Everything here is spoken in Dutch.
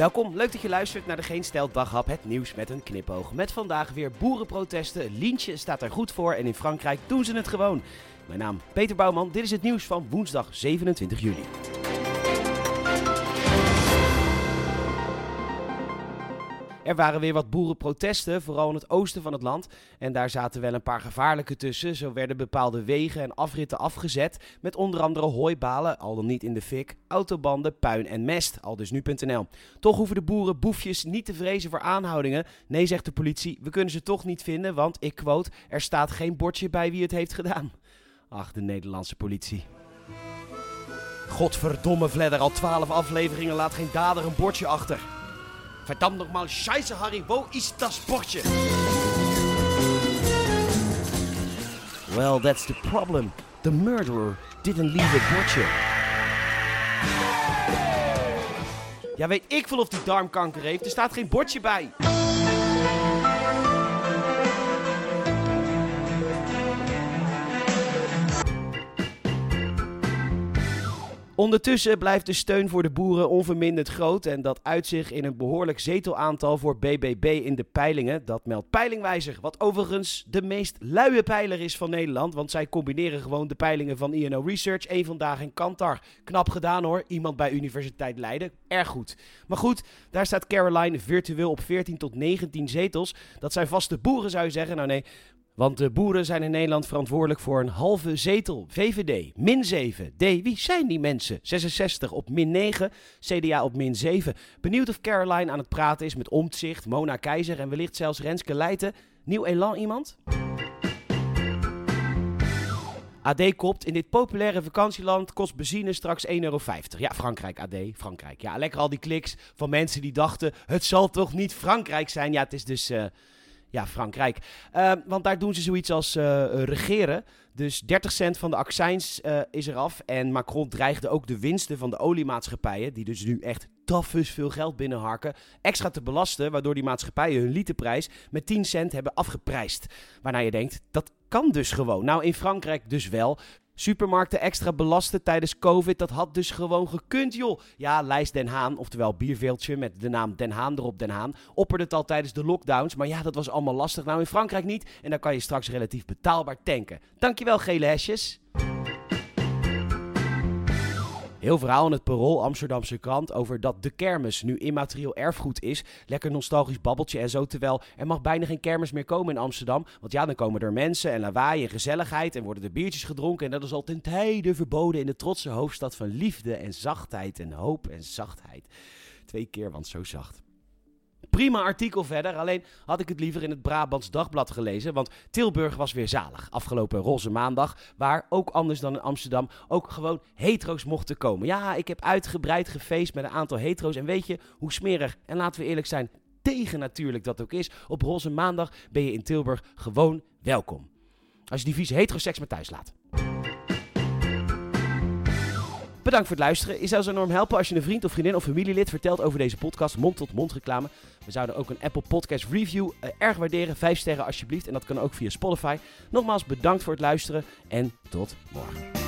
Welkom, leuk dat je luistert naar de Geen Stel Daghap, het nieuws met een knipoog. Met vandaag weer boerenprotesten, Lientje staat er goed voor en in Frankrijk doen ze het gewoon. Mijn naam Peter Bouwman, dit is het nieuws van woensdag 27 juli. Er waren weer wat boerenprotesten, vooral in het oosten van het land. En daar zaten wel een paar gevaarlijke tussen. Zo werden bepaalde wegen en afritten afgezet. Met onder andere hooibalen, al dan niet in de fik, autobanden, puin en mest. Al dus nu.nl. Toch hoeven de boeren boefjes niet te vrezen voor aanhoudingen. Nee, zegt de politie, we kunnen ze toch niet vinden, want, ik quote, er staat geen bordje bij wie het heeft gedaan. Ach, de Nederlandse politie. Godverdomme Vledder, al twaalf afleveringen laat geen dader een bordje achter. Verdammt nogmaal, scheisse Harry, wo is dat bordje? Well, that's the problem. The murderer didn't leave a bordje. Ja, weet ik veel of die darmkanker heeft. Er staat geen bordje bij. Ondertussen blijft de steun voor de boeren onverminderd groot en dat uit zich in een behoorlijk zetelaantal voor BBB in de peilingen. Dat meldt Peilingwijzer, wat overigens de meest luie peiler is van Nederland, want zij combineren gewoon de peilingen van INO Research, één vandaag en Kantar. Knap gedaan hoor, iemand bij Universiteit Leiden, erg goed. Maar goed, daar staat Caroline virtueel op 14 tot 19 zetels. Dat zijn vaste boeren zou je zeggen, nou nee, want de boeren zijn in Nederland verantwoordelijk voor een halve zetel. VVD, min 7. D, wie zijn die mensen? 66 op min 9. CDA op min 7. Benieuwd of Caroline aan het praten is met Omtzigt, Mona Keizer en wellicht zelfs Renske Leijten. Nieuw elan iemand? AD kopt, in dit populaire vakantieland kost benzine straks 1,50 euro. Ja, Frankrijk, AD, Frankrijk. Ja, lekker al die kliks van mensen die dachten, het zal toch niet Frankrijk zijn? Ja, het is dus... Uh, ja, Frankrijk. Uh, want daar doen ze zoiets als uh, regeren. Dus 30 cent van de accijns uh, is eraf. En Macron dreigde ook de winsten van de oliemaatschappijen, die dus nu echt tafus veel geld binnenharken, extra te belasten, waardoor die maatschappijen hun literprijs met 10 cent hebben afgeprijsd. Waarna je denkt, dat kan dus gewoon. Nou, in Frankrijk dus wel. Supermarkten extra belasten tijdens COVID, dat had dus gewoon gekund, joh. Ja, Lijst Den Haan, oftewel bierveeltje met de naam Den Haan erop, Den Haan, opperde het al tijdens de lockdowns. Maar ja, dat was allemaal lastig. Nou, in Frankrijk niet. En dan kan je straks relatief betaalbaar tanken. Dankjewel, gele hesjes. Heel verhaal in het Parool Amsterdamse krant over dat de kermis nu immaterieel erfgoed is. Lekker nostalgisch babbeltje en zo. Terwijl er mag bijna geen kermis meer komen in Amsterdam. Want ja, dan komen er mensen en lawaai en gezelligheid en worden er biertjes gedronken. En dat is al ten tijde verboden in de trotse hoofdstad van liefde en zachtheid en hoop en zachtheid. Twee keer, want zo zacht. Prima artikel verder, alleen had ik het liever in het Brabants Dagblad gelezen, want Tilburg was weer zalig. Afgelopen roze maandag, waar ook anders dan in Amsterdam ook gewoon hetero's mochten komen. Ja, ik heb uitgebreid gefeest met een aantal hetero's en weet je hoe smerig, en laten we eerlijk zijn, tegen natuurlijk dat ook is. Op roze maandag ben je in Tilburg gewoon welkom. Als je die vieze heteroseks maar thuis laat. Bedankt voor het luisteren. Je zou zo enorm helpen als je een vriend of vriendin of familielid vertelt over deze podcast. Mond-tot-mond reclame. We zouden ook een Apple Podcast Review uh, erg waarderen. Vijf sterren alsjeblieft. En dat kan ook via Spotify. Nogmaals bedankt voor het luisteren en tot morgen.